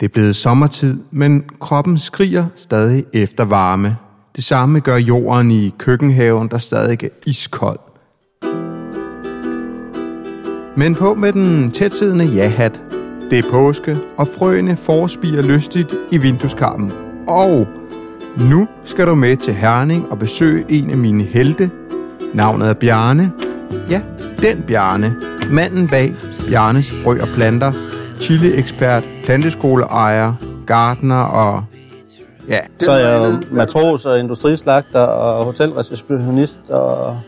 Det er blevet sommertid, men kroppen skriger stadig efter varme. Det samme gør jorden i køkkenhaven, der stadig er iskold. Men på med den tætsiddende ja-hat. Det er påske, og frøene forspiger lystigt i vindueskarmen. Og nu skal du med til Herning og besøge en af mine helte. Navnet er Bjarne. Ja, den Bjarne. Manden bag Bjarnes Frø og Planter. Chili-ekspert, planteskoleejer, gartner og... Ja, Så er jeg matros og industrislagter og hotelreceptionist og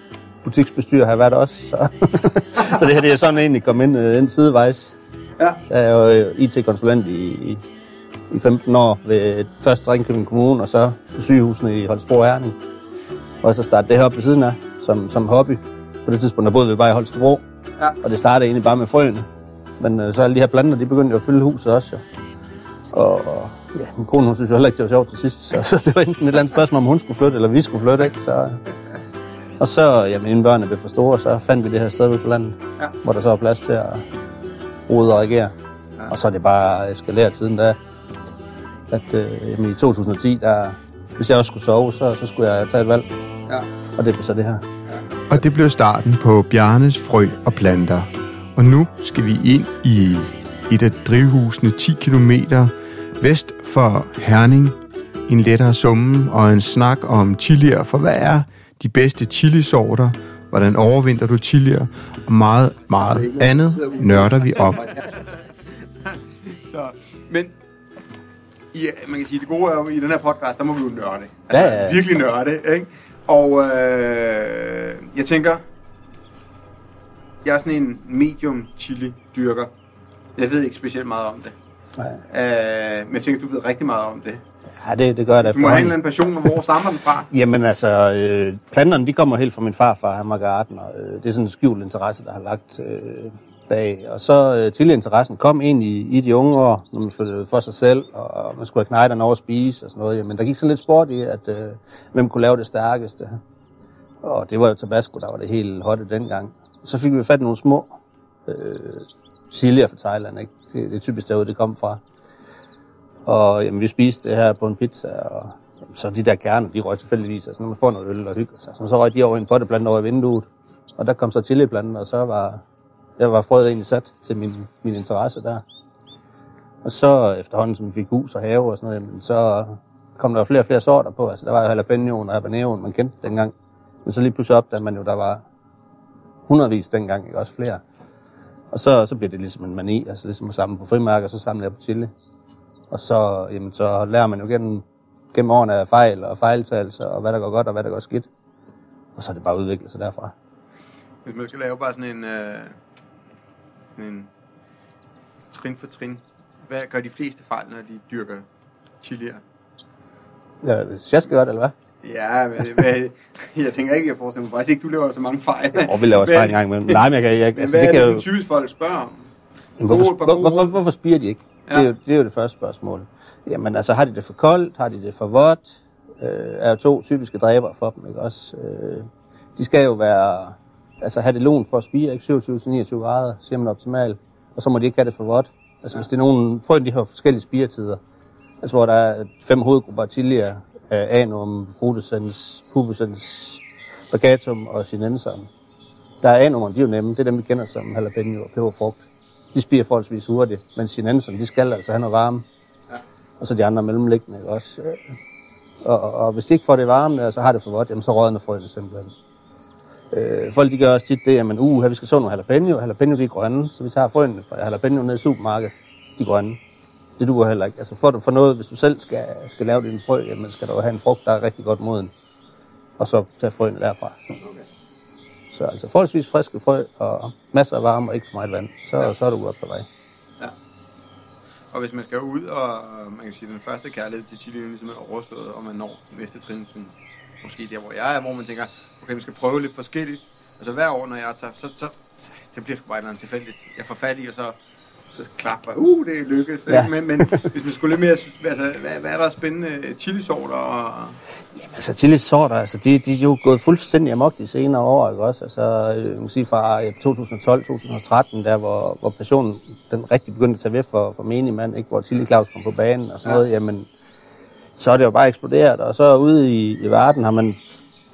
butiksbestyrer har jeg været også. Så, så det her det er sådan egentlig kommet ind, øh, ind sidevejs. Ja. Jeg er jo øh, IT-konsulent i, i, i 15 år ved først Ringkøbing Kommune og så på sygehusene i Holstebro og Herning. Og så startede det her op ved siden af som, som hobby. På det tidspunkt der boede vi bare i Holstebro. Ja. Og det startede egentlig bare med frøene. Men øh, så alle de her planter, de begyndte jo at fylde huset også. Jo. Og og, ja, min kone, hun synes jo heller ikke, det var sjovt til sidst. Så, så det var enten et eller andet spørgsmål, om hun skulle flytte, eller vi skulle flytte. Ikke? Så, og så, jamen, inden børnene blev for store, så fandt vi det her sted ude på landet, Ja. hvor der så var plads til at rode og regere. Ja. Og så er det bare eskaleret siden da, at øh, jamen, i 2010, der, hvis jeg også skulle sove, så, så skulle jeg tage et valg. Ja. Og det blev så det her. og det blev starten på Bjarnes Frø og Planter. Og nu skal vi ind i et af drivhusene 10 km vest for Herning. En lettere summen og en snak om chilier, for hvad er de bedste chilisorter? Hvordan overvinder du chilier? Og meget, meget andet nørder vi op. Så, men ja, man kan sige, det gode er jo, i den her podcast, der må vi jo nørde. Altså, Ja, ja, ja. virkelig nørde, ikke? Og øh, jeg tænker, jeg er sådan en medium chili dyrker. Jeg ved ikke specielt meget om det. Nej. Øh, men jeg tænker, du ved rigtig meget om det. Ja, det, det gør jeg da Du må have en eller anden passion, og hvor stammer den fra? Jamen altså, øh, planterne de kommer helt fra min farfar, han var gartner. Øh, det er sådan en skjult interesse, der har lagt øh, bag. Og så øh, til interessen kom egentlig i, i de unge år, når man flyttede for sig selv, og man skulle have knejderne over at spise og sådan noget. Jamen der gik sådan lidt sport i, at øh, hvem kunne lave det stærkeste. Og det var jo Tabasco, der var det helt hotte dengang. Så fik vi fat i nogle små øh, chilier fra Thailand, ikke? Det, det er typisk derude, det kom fra. Og jamen, vi spiste det her på en pizza, og jamen, så de der kerner, de røg tilfældigvis. Altså, når man får noget øl og hygger sig, så, så røg de over en en potteplante over i vinduet. Og der kom så chiliplanten, og så var, jeg var frøet egentlig sat til min, min interesse der. Og så efterhånden, som vi fik hus og have og sådan noget, jamen, så kom der flere og flere sorter på. Altså, der var jo jalapeñoen og habaneroen, man kendte dengang. Men så lige pludselig opdagede man jo, der var hundredvis dengang, ikke også flere. Og så, så bliver det ligesom en mani, altså ligesom at samle på frimærker, så samler jeg på chili. Og så, jamen, så lærer man jo gennem, gennem årene af fejl og fejltagelser, og hvad der går godt og hvad der går skidt. Og så er det bare udviklet sig derfra. Hvis man skal lave bare sådan en, øh, sådan en trin for trin. Hvad gør de fleste fejl, når de dyrker chilier? Ja, hvis jeg skal gøre det, eller hvad? Ja, men, jeg tænker ikke, jeg forestiller mig faktisk ikke, du laver så mange fejl. Og vi laver også Men- fejl en gang imellem. Nej, men jeg kan, jeg, Men altså, hvad det er det, som typisk folk spørger om? Jamen, Hvorfor, hvor, hvorfor, hvorfor spiger de ikke? Ja. Det, er Ja. jo, det er jo det første spørgsmål. Jamen altså, har de det for koldt? Har de det for vådt? Øh, er jo to typiske dræber for dem, ikke også? Øh, de skal jo være, altså have det lun for at spire, ikke? 27-29 grader, siger man optimalt. Og så må de ikke have det for vådt. Altså hvis det er nogen, frøen de har forskellige spiretider. Altså hvor der er fem hovedgrupper af chilier, øh, anum, frutescens, pubescens, bagatum og sinensum. Der er A-nummerne, de er jo nemme. Det er dem, vi kender som jalapeno og peberfrugt. De spiger forholdsvis hurtigt, men sinenserne, de skal altså have noget varme. Ja. Og så de andre mellemliggende ikke også. Øh, Og, og, og hvis de ikke får det varme, så har det for godt, jamen så rådner frøene simpelthen. Øh, folk de gør også tit det, at man, uh, her, vi skal så nogle jalapeno. Jalapeno, de er grønne, så vi tager frøene fra jalapeno ned i supermarkedet. De er grønne. Det duer heller ikke. Altså for, for noget, hvis du selv skal, skal lave din frø, jamen skal du have en frugt, der er rigtig godt moden. Og så tage frøene derfra. Så altså forholdsvis friske frø og masser af varme og ikke for meget vand, så, ja. så er du godt på vej. Og hvis man skal ud, og man kan sige, den første kærlighed til chili er ligesom er overstået, og man når næste trin, sådan, måske der, hvor jeg er, hvor man tænker, okay, man skal prøve lidt forskelligt. Altså hver år, når jeg tager, så, så, så det bliver sgu bare et eller andet tilfældigt. Jeg får fat i, og så, så klapper uh, det er lykkedes. Ja. Men, men hvis man skulle lidt mere, altså, hvad, hvad er der spændende chilisorter? Og, Jamen, altså chili sorter, altså de, de er jo gået fuldstændig amok de senere år, ikke også? Altså, øh, man kan sige fra 2012-2013, der hvor, hvor passionen den rigtig begyndte at tage ved for, for menig mand, ikke? Hvor Chili Claus kom på banen og sådan Ja. noget, jamen, så er det jo bare eksploderet, og så ude i, i verden har man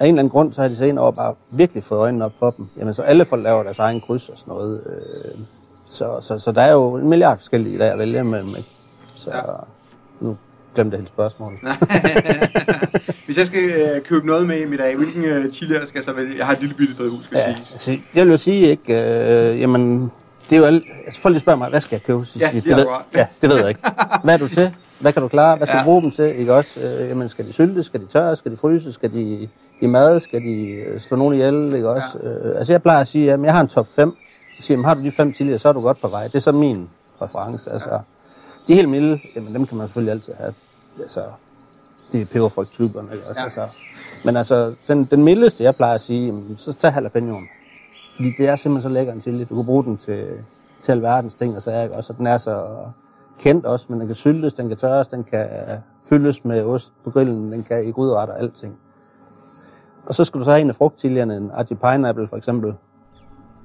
af en eller anden grund, så har de senere år bare virkelig fået øjnene op for dem. Jamen, så alle folk laver deres egen kryds og sådan noget. Øh, så, så, så der er jo en milliard forskellige der at vælge imellem, ikke? Så Ja. nu glemte jeg hele spørgsmålet. hvis jeg skal øh, købe noget med i dag, hvilken øh, chili skal jeg så vælge? Jeg har et lille bitte drivhus, skal Ja, sige. altså, jeg vil jo sige, ikke, øh, jamen, det er jo alt, altså folk spørger mig, hvad skal jeg købe? Så Ja, jeg, lige det, ved, ja, det ved jeg ikke. Hvad er du til? Hvad kan du klare? Hvad skal Ja. ja. du bruge dem til? Ikke også? Øh, jamen, skal de sylte? Skal de tørre? Skal de fryse? Skal de i mad? Skal de øh, slå nogen ihjel? Ikke også? Ja. Øh, altså, jeg plejer at sige, at jeg har en top 5. Jeg siger, jamen, har du de fem chilier, så er du godt på vej. Det er så min præference. Altså, de helt milde, jamen, dem kan man selvfølgelig altid have. Altså, det er peberfrugttuberne, ikke også? Ja. Ja. Altså, men altså, den, den mildeste, jeg plejer at sige, jamen, så tag jalapenoen. Fordi det er simpelthen så lækker en chili. Du kan bruge den til, til alverdens ting, og så er også, den er så kendt også, men den kan syltes, den kan tørres, den kan fyldes med ost på grillen, den kan i gryderetter og alting. Og så skal du så have en af frugtchilierne, en Archie Pineapple for eksempel,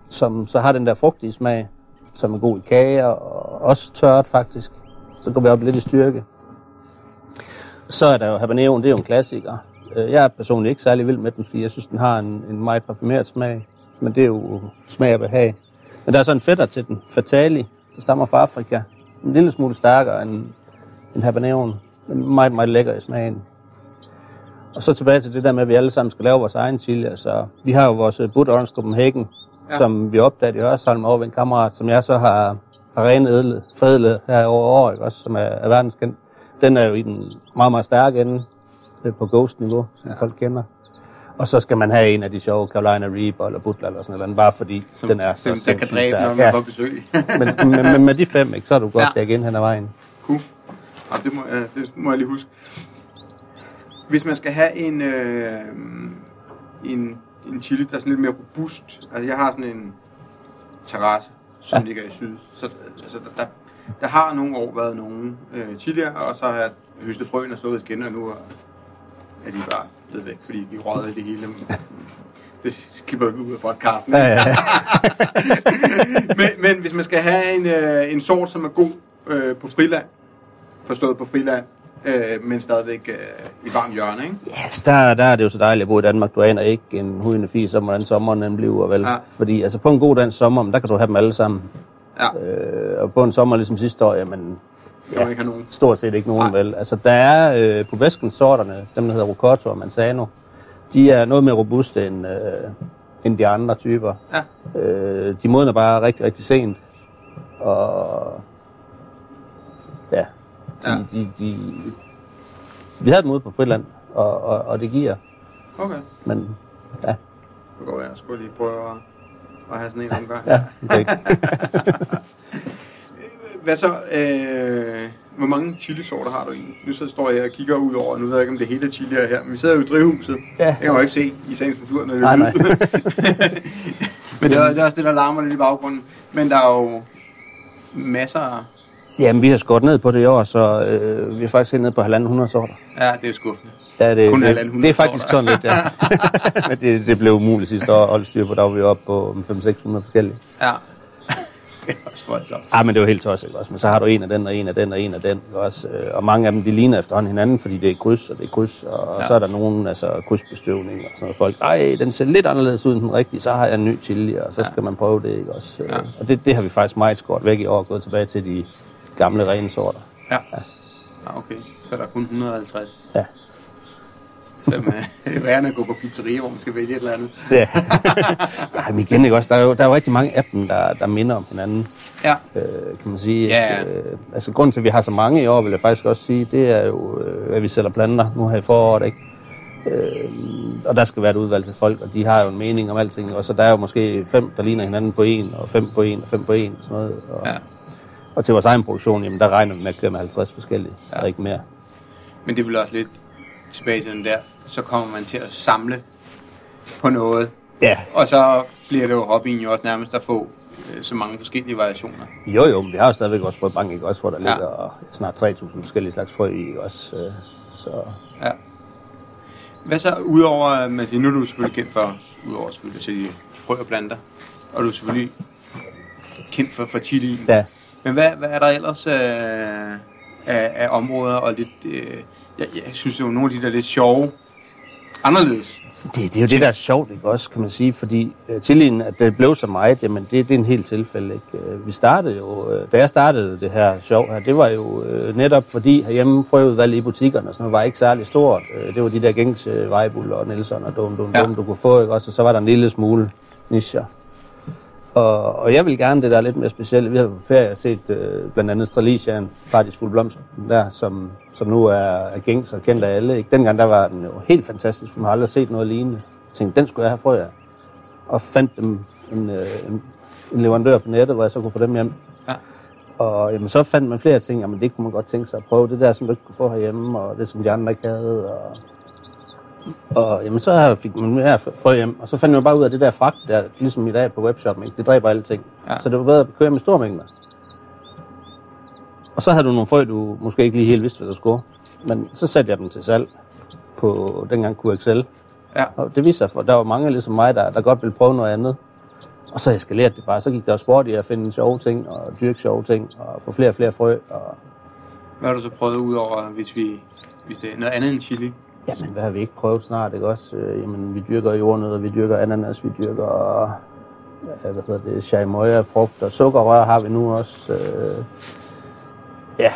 som så har den der frugtige smag, som er god i kager og også tørt faktisk. Så går vi op lidt i styrke. Så er der jo habaneroen, det er jo en klassiker. Øh, jeg er personligt ikke særlig vild med den, fordi jeg synes, den har en, en meget parfumeret smag. Men det er jo smag og behag. Men der er så en fætter til den, Fatali, der stammer fra Afrika. En lille smule stærkere end, end habaneroen. Den meget, meget lækker i smagen. Og så tilbage til det der med, at vi alle sammen skal lave vores egen chili. Altså, vi har jo vores øh, Bud Orange Copenhagen, Ja. som vi opdagede i Hørsholm over ved en kammerat, som jeg så har, har renedlet, forædlet her over år, ikke? Også, som er, er verdenskendt. Den er jo i den meget, meget stærke ende øh, på Ghost-niveau, som ja. folk kender. Og så skal man have en af de sjove Carolina Reaper eller Butler eller sådan noget, bare fordi Som, den er så som, der kan dræbe, når stærk. man Ja, får besøg. men, men, men, med de fem, ikke, så er du godt Ja. igen hen ad vejen. Cool. Ja, det, må, ja, det må jeg lige huske. Hvis man skal have en, øh, en, en chili, der er sådan lidt mere robust. Altså, jeg har sådan en terrasse, som ja. ligger i syd. Så altså, der, der, der har nogle år været nogle øh, chilier, og så har jeg høstet frøen og sået igen, og nu er, er de bare blevet væk, fordi de røget i det hele. Det klipper vi ud af podcasten. Ja, ja, ja. men, men hvis man skal have en, øh, en sort, som er god øh, på friland, forstået på friland, øh, men stadigvæk øh, i varmt hjørne, ikke? Yes, der, der er det jo så dejligt at bo i Danmark. Du aner ikke en hudende fis om, hvordan sommeren den bliver, vel? Ja. Ja. Fordi altså, på en god dansk sommer, men der kan du have dem alle sammen. Ja, Øh, og på en sommer ligesom sidste år, jamen, det må ikke have nogen. stort set ikke nogen, Nej. vel? Altså, der er øh, på væsken sorterne, dem der hedder Rocotto og Manzano, de er noget mere robuste end, øh, end de andre typer. Ja, Øh, de modner bare rigtig, rigtig sent. Og ja, de, Ja. De, de, vi havde dem ude på Friland, og, og, og det giver. okay. Men ja, Det går jeg. Skulle lige prøve at, at have sådan en omgang. ja det ikke. Hvad så? Øh, hvor mange chilisorter har du egentlig? Nu så står jeg og kigger ud over, nu ved jeg ikke, om det hele chili er her, men vi sidder jo i drivhuset. Ja. Jeg kan jo ikke se i sagens natur, når det er nej. men det er, det er også det, der larmer lidt i baggrunden. Men der er jo masser. Jamen, vi har skåret ned på det i år, så øh, vi er faktisk helt nede på 1.500 sorter. Ja, det er skuffende. Ja, det, Kun det, 1.500 det er faktisk sådan lidt, ja. Men det, det blev umuligt sidste år at holde styr på. Der var vi oppe på 500-600 forskellige. Ja. det er også voldsomt. Ah, men det er jo helt tosset, også? Men så har du en af den, og en af den, og en af den, også? Øh, Og mange af dem, de ligner efterhånden hinanden, fordi det er kryds, og det er kryds, og Ja. ja. så er der nogen, altså krydsbestøvning og sådan noget. Folk, ej, den ser lidt anderledes ud end den rigtige, så har jeg en ny chili, og så skal man prøve det, ikke også? Ja. Ja. Og det, det har vi faktisk meget skåret væk i år, gået tilbage til de gamle rene sorter. Ja. ja. okay. Så er der kun 150. Ja. Fem er værende at gå på pizzeria, hvor man skal vælge et eller andet. Ja. ja, men igen, ikke også? Der er jo, der er jo rigtig mange af dem, der, der minder om hinanden. Ja. øh, kan man sige. Ja, At, øh, altså, grunden til, at vi har så mange i år, vil jeg faktisk også sige, det er jo, øh, at vi sælger planter nu her i foråret, ikke? Øh, og der skal være et udvalg til folk, og de har jo en mening om alting. Og så der er jo måske fem, der ligner hinanden på en, og fem på en, og fem på en, og sådan noget. Og, ja. Og til vores egen produktion, jamen, der regner vi med at køre med 50 forskellige, ja. og ikke mere. Men det vil også lidt tilbage til den der. Så kommer man til at samle på noget. Ja, Og så bliver det jo hobbyen jo også nærmest at få øh, så mange forskellige variationer. Jo, jo, men vi har jo stadigvæk også frøbank, ikke? Også hvor der Ja. ligger snart 3.000 forskellige slags frø i, ikke? også. Øh, så Ja. Hvad så, udover, med det, nu er du selvfølgelig kendt for, udover selvfølgelig at sælge frø og planter, og du er selvfølgelig kendt for, for chili. ja, Men hvad, hvad er der ellers øh, af, af områder, og lidt, øh, jeg, jeg synes, det er jo nogle af de der lidt sjove, anderledes. det, det er jo det, der er sjovt, ikke? Også, kan man sige, fordi øh, tilliden, at det blev så meget, jamen det, det er en helt tilfælde, ikke? Øh, Vi startede jo, øh, da jeg startede det her sjov her, det var jo øh, netop fordi herhjemme frøudvalget i butikkerne og sådan noget, var ikke særlig stort. Øh, det var de der gængse øh, Vejbull og Nielsen og Dum Dum Ja. Dum, du kunne få, ikke? Også, og så var der en lille smule nischer. Og, og jeg vil gerne det der lidt mere specielle. Vi har på ferie set øh, blandt andet Stralisian, Paradis Fuld Blomster, der, som, som nu er, er gængs og kendt af alle. Ikke? Dengang der var den jo helt fantastisk, for man har aldrig set noget lignende. Jeg tænkte, den skulle jeg have frø af. Og fandt dem en, øh, en, en leverandør på nettet, hvor jeg så kunne få dem hjem. Ja. Og jamen, så fandt man flere ting, jamen det kunne man godt tænke sig at prøve. Det der, som du ikke kunne få herhjemme, og det, som de andre ikke havde. Og, og jamen, så fik man mere frø hjem, og så fandt man bare ud af det der fragt, der, ligesom i dag på webshoppen, ikke? det dræber alting. Ja. Så det var bedre at køre med store mængder. Og så havde du nogle frø, du måske ikke lige helt vidste, hvad du skulle. Men så satte jeg dem til salg på dengang QXL. Ja. Og det viste sig, for der var mange ligesom mig, der, der godt ville prøve noget andet. Og så eskalerede det bare. Så gik der sport i at finde sjove ting, og dyrke sjove ting, og få flere og flere frø. Og Hvad har du så prøvet ud over, hvis, vi, hvis det er noget andet end chili? Jamen, hvad har vi ikke prøvet snart, ikke også? Øh, jamen, vi dyrker jordnødder, vi dyrker ananas, vi dyrker, øh, hvad hedder det, chaimoya, frugt og sukkerrør har vi nu også. Øh, ja,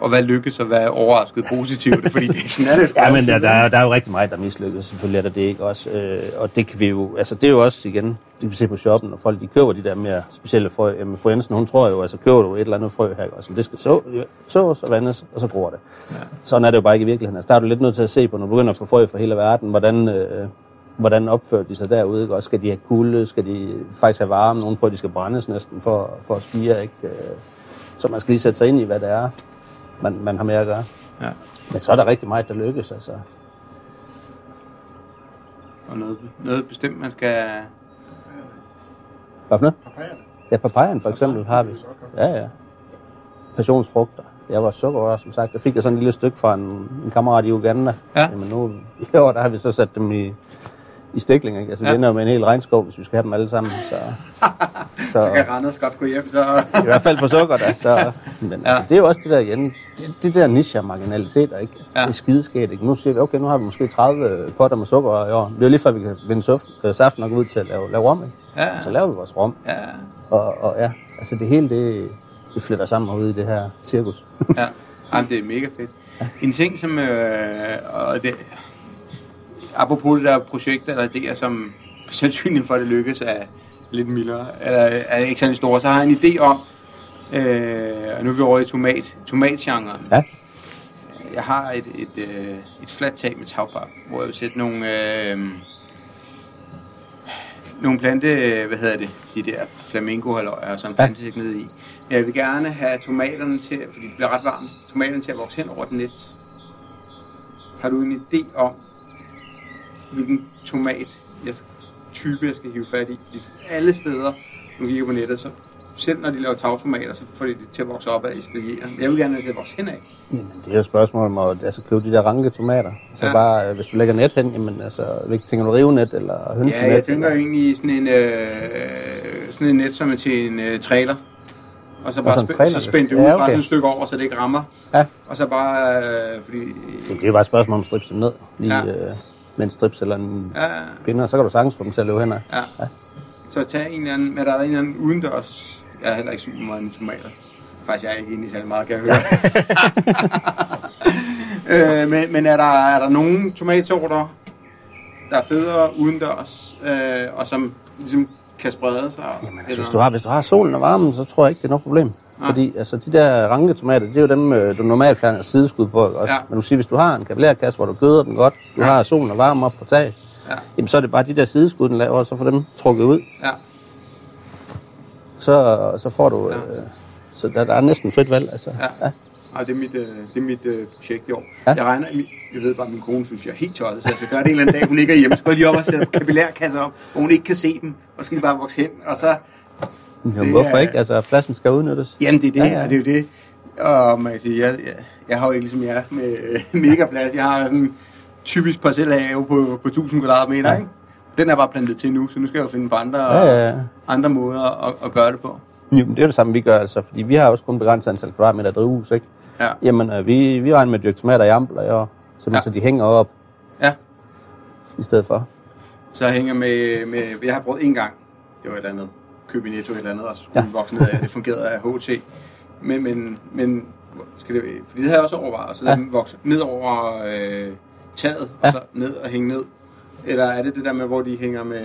og hvad lykkes, og hvad er overrasket positivt? Fordi det, sådan er det ja men der, der, er, der er jo rigtig meget, der mislykkes, selvfølgelig er der det ikke også. Øh, og det kan vi jo, altså det er jo også igen, det kan vi se på shoppen, og folk de køber de der mere specielle frø. Jamen, fru Jensen, hun tror jo, altså køber du et eller andet frø her, også? Men det skal så, sås og vandes, og så gror det. Ja. Sådan er det jo bare ikke i virkeligheden. Altså, der er du lidt nødt til at se på, når du begynder at få frø fra hele verden, hvordan, øh, hvordan opfører de sig derude, ikke? Også skal de have kulde, skal de faktisk have varme, nogle frø, de skal brændes næsten for, for at spire, ikke? Øh, Så man skal lige sætte sig ind i, hvad det er, man, man har med at gøre. Ja. Men så er der rigtig meget, der lykkes, altså. Og noget, noget bestemt, man skal... Hvad for noget? Ja, papayan for eksempel har vi. Ja, ja. Passionsfrugter. Jeg var sukkerrør, som sagt. Jeg fik jeg sådan et lille stykke fra en, en kammerat i Uganda. Ja. Jamen nu, i år, der har vi så sat dem i, i stikling, ikke? Altså, vi Ja. ender jo med en hel regnskov, hvis vi skal have dem alle sammen. Så, så, Så kan Randers godt gå hjem, så... i hvert fald på sukker, da. Så, men Ja. ja. altså, det er jo også det der igen. Det, det der niche marginalitet, ikke? Ja. Ja. Det er skideskægt, ikke? Nu siger vi, okay, nu har vi måske 30 potter med sukker i år. Det er jo lige før, vi kan vinde suft, øh, saften og gå ud til at lave, lave rom, ikke? Ja. Så laver vi vores rom. Ja, Og, og ja, altså det hele, det, det fletter sammen herude i det her cirkus. ja. Jamen, det er mega fedt. En ting, som... Øh, og det, apropos det der projekt eller idéer, som sandsynligt for, at det lykkes, er lidt mildere, eller er ikke særlig store, så har jeg en idé om, øh, og nu er vi over i tomat, tomatgenren. Ja. Jeg har et, et, øh, et fladt tag med tagpap, hvor jeg vil sætte nogle, øh, nogle plante, hvad hedder det, de der flamingo og sådan Ja. plantesæk ned i. Jeg vil gerne have tomaterne til, fordi det bliver ret varmt, tomaterne til at vokse hen over et net. Har du en idé om, hvilken tomat, jeg, skal- type jeg skal hive fat i? Fordi alle steder, nu kigger på nettet, så selv når de laver tagtomater, så får de det til at vokse op af espaliere. Men jeg vil gerne have det til at vokse hen af. Jamen, det er jo et spørgsmål om at altså, købe de der ranke tomater. Så Ja. ja. bare, øh, hvis du lægger net hen, jamen, altså, tænker du, rivenet eller hønsenet? Ja, jeg tænker eller? egentlig sådan en, øh, sådan en net, som er til en øh, trailer. Og så bare en spæ- så spænde det ud, ja, okay. bare sådan et stykke over, så det ikke rammer. Ja, Og så bare, øh, fordi... det er jo bare et spørgsmål om at strips dem ned. Lige ja. øh, med en strips eller en Ja, pinder, så kan du sagtens få dem til at løbe hen ad. ja. Så tag en eller anden, men der er en eller anden udendørs... Jeg er heller ikke super meget med tomater. Faktisk jeg er ikke inde i særlig meget, kan jeg høre. øh, men, men er der, er der nogle tomatsorter, der er federe udendørs, øh, og som ligesom kan sprede sig? Jamen, altså, hvis, du har, hvis du har solen og varmen, så tror jeg ikke, det er noget problem. Fordi altså, de der ranketomater, det er jo dem, øh, du normalt fjerner sideskud på. Også. Ja. Men du siger, hvis du har en kapillærkasse, hvor du gøder den godt, du Ja. har solen og varmen op på tag, Ja. jamen, så er det bare de der sideskud, den laver, og så får dem trukket ud. Ja. Så, så får du... Øh, så der, der er næsten frit valg. Altså. Ja. ja. Og det er mit, øh, det er mit øh, projekt i år. Ja. Jeg regner, jeg ved bare, at min kone synes, jeg er helt tosset, så jeg skal gøre det en eller anden dag, hun ikke er hjemme. Så går jeg lige op og sætter kapillærkasser op, hvor hun ikke kan se dem, og så skal de bare vokse hen. Og så Det hvorfor er- ikke? Altså, pladsen skal udnyttes. Jamen, det er det, Ja, ja, og det er jo det. Og man kan sige, jeg, jeg, jeg har jo ikke ligesom jer med øh, megaplads. Jeg har sådan typisk parcelhave på, på 1000 kvadratmeter, Ja. ikke? Den er bare plantet til nu, så nu skal jeg jo finde på andre, Ja, ja, ja. andre måder at, at gøre det på. Jo, men det er det samme, vi gør, altså, fordi vi har også kun begrænset antal kvadratmeter drivhus, ikke? Ja. Jamen, øh, vi, vi regner med dyrke tomater i ampler i år, Ja. så de hænger op Ja, i stedet for. så jeg hænger med, med, jeg har prøvet en gang, det var et andet, købe i Netto et eller andet, og skulle Ja. ja. vokse ned af, det fungerede af HT. Men, men, men skal det, fordi det havde jeg også overvejet, så lade Ja. dem vokse ned over øh, taget, Ja. og så ned og hænge ned. Eller er det det der med, hvor de hænger med,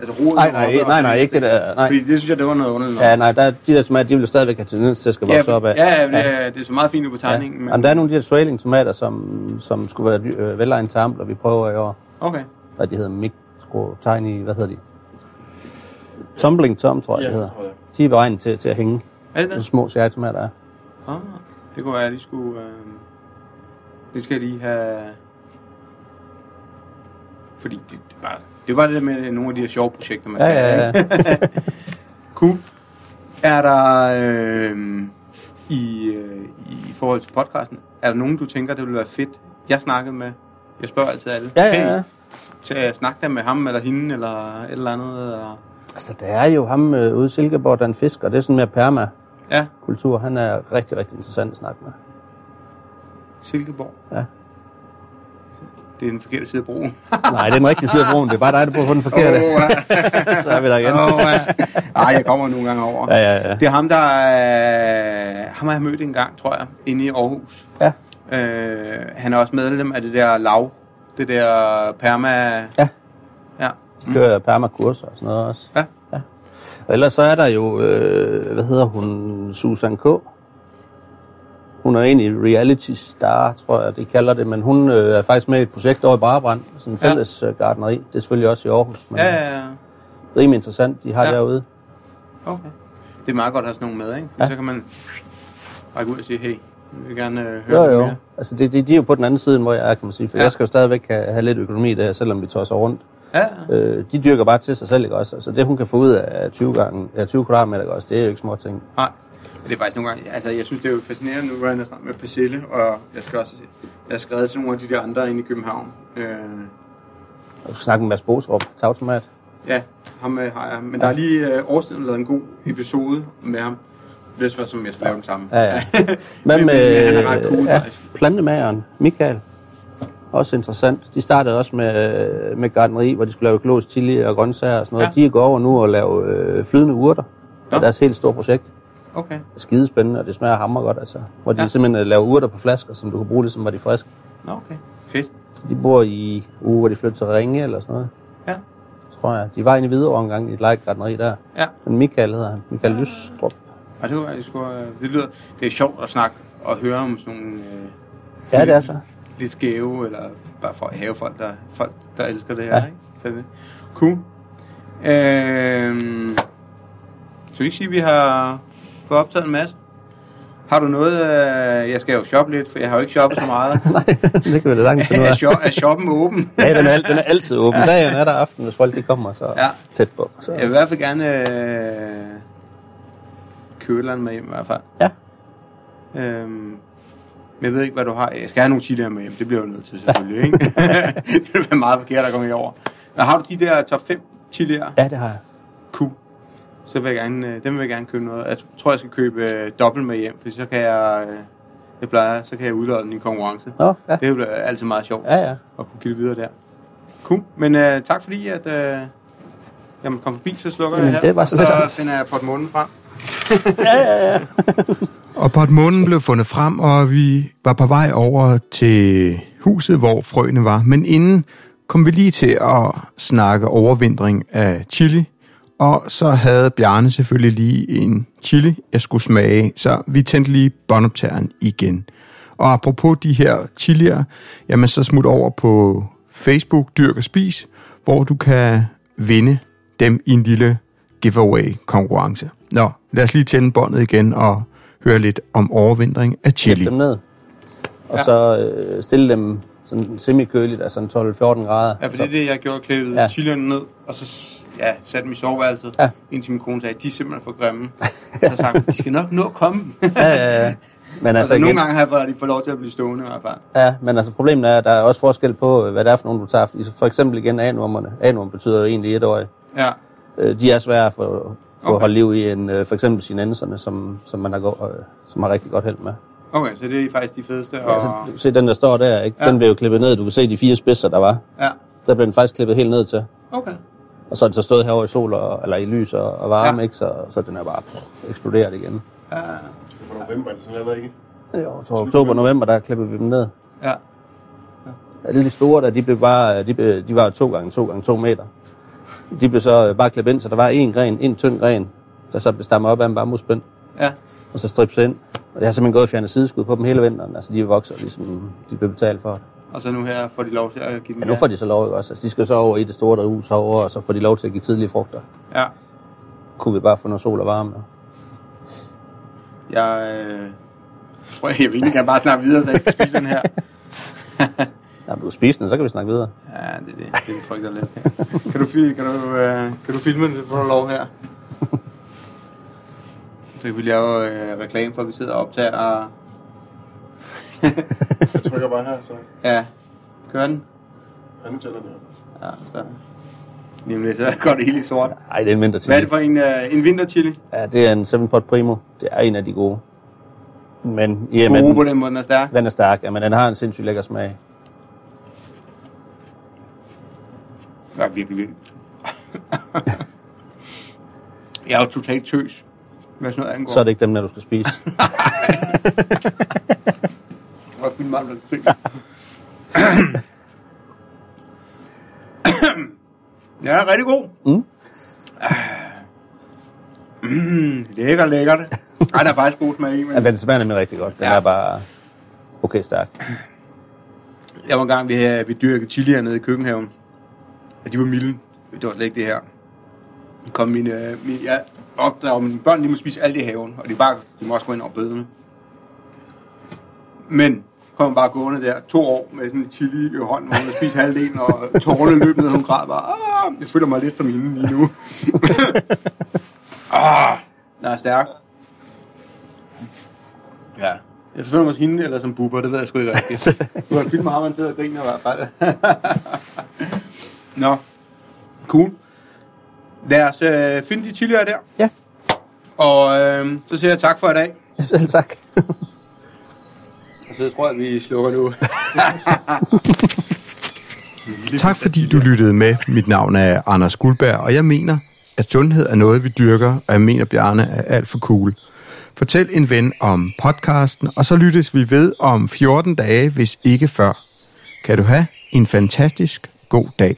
altså roden Nej, nej, nej, så- nej, ikke det der, nej. Fordi det synes jeg, det var noget underligt. Ja, nej, der, de der tomater, de vil stadigvæk have tendens til at skal ja, vokse op af. ja, ja, det, er, det er så meget fint på Ja. tegningen. Men, Jamen, der er nogle af de her swailing tomater, som, som skulle være øh, velegnet til ampler, vi prøver i år. Okay. Hvad de hedder, mikro, tiny, hvad hedder de? Tumbling Tom, tror jeg, Ja, det hedder. tror jeg. De er beregnet til, til at hænge. Er det Så det? små cherrytomater er. Ah, det kunne være, at de skulle... Øh, det skal lige have... Fordi det, det, bare, det er bare det der med nogle af de her sjove projekter, man Ja, skal ja, ja. ikke? cool. Er der... Øh, i, øh, I forhold til podcasten, er der nogen, du tænker, det ville være fedt? Jeg snakkede med... Jeg spørger altid alle. Ja, ja, ja. til at snakke der med ham eller hende, eller et eller andet. Og, Altså, der er jo ham øh, ude i Silkeborg, der er en fisker, det er sådan mere permakultur. ja, Han er rigtig, rigtig interessant at snakke med. Silkeborg. Ja. Det er den forkerte side af broen. Nej, det er den rigtige side af broen. Det er bare dig, der bor på den forkerte. Åh, ja. Så er vi der igen. Åh, ja. Ej, jeg kommer nogle gange over. Ja, ja, ja. Det er ham, der er... Ham har jeg mødt en gang, tror jeg, inde i Aarhus. Ja, Øh, han er også medlem af det der lav. Det der perma... ja. Ja. De kører permakurser og sådan noget også. Ja. Og ellers så er der jo, øh, hvad hedder hun, Susan K. Hun er egentlig reality star, tror jeg, de kalder det, men hun øh, er faktisk med i et projekt over i Brabrand, sådan en Ja. fælles øh, gartneri. Det er selvfølgelig også i Aarhus, men Ja, ja. ja, ja. rimelig interessant, de har Ja. ja. derude. Okay. Det er meget godt at have sådan nogen med, ikke? For Ja. så kan man række ud og sige, hey, vi vil gerne øh, høre Jo, jo. mere. Altså, de, de, de er jo på den anden side, end hvor jeg er, kan man sige. For Ja. ja. jeg skal jo stadigvæk have, have lidt økonomi det her, selvom vi tosser rundt. Ja, Øh, de dyrker bare til sig selv, ikke også? Altså, det hun kan få ud af 20, gange, ja, 20 kvadratmeter, ikke også? Det er jo ikke små ting. nej. Det er faktisk nogle gange, altså jeg synes, det er jo fascinerende, nu var jeg snart med Persille, og jeg skal også jeg har skrevet til nogle af de der andre inde i København. Øh, Jeg skal snakke med Mads Bosrup, tagtomat. ja, ham øh, har jeg. Men der er lige øh, årstiden lavet en god episode med ham. Det er som jeg skal lave den sammen. Ja, ja. men, men, med han er ret cool, ja, plantemageren, Michael? Også interessant. De startede også med, med gardneri, hvor de skulle lave økologisk chili og grøntsager og sådan noget. Ja. Ja. De går over nu og lave øh, flydende urter. Det er deres helt store projekt. Okay. Det er skidespændende, og det smager hammer godt, altså. Hvor de Ja. ja. simpelthen øh, laver urter på flasker, som du kan bruge, ligesom var de friske. Nå, okay. Fedt. De bor i uge, hvor de flytter til Ringe eller sådan noget, Ja. tror jeg. De var inde i Hvidovre en gang i et lejegartneri der. Ja. Men Michael hedder han. Michael Lystrup. Og det, var, det, skulle, øh, det lyder, det er sjovt at snakke og høre om sådan nogle øh, Ja, det er så. Lidt skæve, eller bare for at have folk, der, folk, der elsker det her, Ja. ikke? Så det cool. Øhm, så vi ikke sige, at vi har fået optaget en masse. Har du noget, øh, jeg skal jo shoppe lidt, for jeg har jo ikke shoppet så meget. Nej, det kan vi da langt finde ud er, af. er shoppen åben? Ja, den er, den er altid åben. Dagen er der aften, hvis folk de kommer så Ja. ja. tæt på. Så. Jeg vil i hvert fald gerne øh, købe med hjem i hvert fald. Ja. Øhm, men jeg ved ikke, hvad du har. Jeg skal have nogle chilier med hjem. Det bliver jo nødt til selvfølgelig, ikke? det vil være meget forkert at komme i over. Men har du de der top 5 chilier? ja, det har jeg. Cool. Så vil jeg gerne, øh, dem vil jeg gerne købe noget. Jeg tror, jeg skal købe øh, dobbelt med hjem, for så kan jeg, øh, jeg plejer, så kan jeg udlade den i konkurrence. Nå, ja. Det bliver altid meget sjovt Ja, ja. at kunne give det videre der. Cool. Men øh, tak fordi, at øh, jeg komme forbi, så slukker Jamen, jeg her. det var så så finder jeg portemonnaien frem. Og portemånen blev fundet frem, og vi var på vej over til huset, hvor frøene var. Men inden kom vi lige til at snakke overvintring af chili, og så havde Bjarne selvfølgelig lige en chili, jeg skulle smage, så vi tændte lige båndoptageren igen. Og apropos de her chilier, jamen så smut over på Facebook Dyrk og Spis, hvor du kan vinde dem i en lille giveaway-konkurrence. Nå, lad os lige tænde båndet igen og høre lidt om overvintring af Chili. chili. dem ned. Og Ja. så øh, stille dem sådan semi-køligt, altså en 12-14 grader. Ja, for det er det, jeg gjorde klippet Ja. chilierne ned, og så ja, satte dem i soveværelset, Ja. indtil min kone sagde, de er simpelthen for grimme. så sagde hun, de skal nok nå at komme. Ja, ja, ja. Men altså, altså, nogle igen, gange har jeg at de får lov til at blive stående i hvert fald. ja, men altså problemet er, at der er også forskel på, hvad det er for nogle, du tager. For eksempel igen A-nummerne. A-nummer betyder jo egentlig et år. Ja, Øh, De er svære at få, få Okay. holde liv i, end øh, for eksempel sinenserne, som, som man har, gå, øh, som har rigtig godt held med. okay, så det er faktisk de fedeste. Og, Altså, du kan se den, der står der, ikke? Ja. den blev jo klippet ned. Du kan se de fire spidser, der var. ja, Der blev den faktisk klippet helt ned til. okay. Og så er den så stået herovre i sol, og, eller i lys og, og varme, Ja. ja. ikke? Så, så den er bare pff, eksploderet igen. Ja, For november er det sådan noget, ikke? Jo, jeg tror, oktober, november, der klippede vi dem ned. ja. Alle de store der, de, blev bare, de, blev, de var jo to gange to gange to meter. De blev så øh, bare klippet ind, så der var en gren, en tynd gren, der så blev stammet op af en bambusbind, ja. og så stripset ind. Og det har simpelthen gået og fjernet sideskud på dem hele vinteren. Altså, de vokser ligesom, de blev betalt for det. Og så nu her får de lov til at give dem Ja, nu får de så lov, ikke også? Altså, de skal så over i det store hus herovre, og så får de lov til at give tidlige frugter. Ja. Kunne vi bare få noget sol og varme? Jeg, øh, tror, jeg vil gerne bare snakke videre, så jeg kan spise den her. Ja, du er spisende, så kan vi snakke videre. Ja, det er det. Det frygter lidt. Kan du, kan du, øh, kan du filme den, så får du lov her? Så kan vi lave øh, reklame for, at vi sidder og optager. Og, Jeg trykker bare her, så ja, kører den? anden tæller der. Ja, så. Nemlig, så går det helt i sort. Nej, det er en mindre Hvad er det for en, øh, en vinterchili? Ja, det er en 7 pot primo. Det er en af de gode. Men, ja, Gode men på den måde, den er stærk. den er stærk, ja, men den har en sindssygt lækker smag. Ja, virkelig, virkelig. jeg er jo totalt tøs. Hvad sådan noget angår. Så er det ikke dem, der du skal spise. Fyldt meget den ting. ja, rigtig god. Mm. Mm, lækker, lækkert. Ej, der er faktisk god smag i, men ja, den smager nemlig rigtig godt. Den Ja. er bare okay stærk. jeg var engang, vi, havde, vi dyrkede chili hernede i køkkenhaven. Og de var milde. Det var slet ikke det her. Kom min, øh, mine jeg opdrager mine børn, de må spise alt i haven. Og de, bare, de må også gå ind og bødene. Men kom bare gående der to år med sådan en chili i hånden, hvor hun havde spist halvdelen, og tårerne løb ned, og hun græd bare. "Ah, Jeg føler mig lidt som hende lige nu. ah, der er stærk. Ja. Jeg føler mig som hende, eller som buber, det ved jeg sgu ikke rigtigt. Du har filmet ham, han sidder og griner i hvert fald. Nå, cool. Lad os øh, finde de chilier der. Ja, Og øh, så siger jeg tak for i dag. selv tak. Og så tror jeg, vi slukker nu. Tak fordi du lyttede med. Mit navn er Anders Guldberg, og jeg mener, at sundhed er noget, vi dyrker, og jeg mener, Bjarne er alt for cool. Fortæl en ven om podcasten, og så lyttes vi ved om 14 dage, hvis ikke før. Kan du have en fantastisk god dag.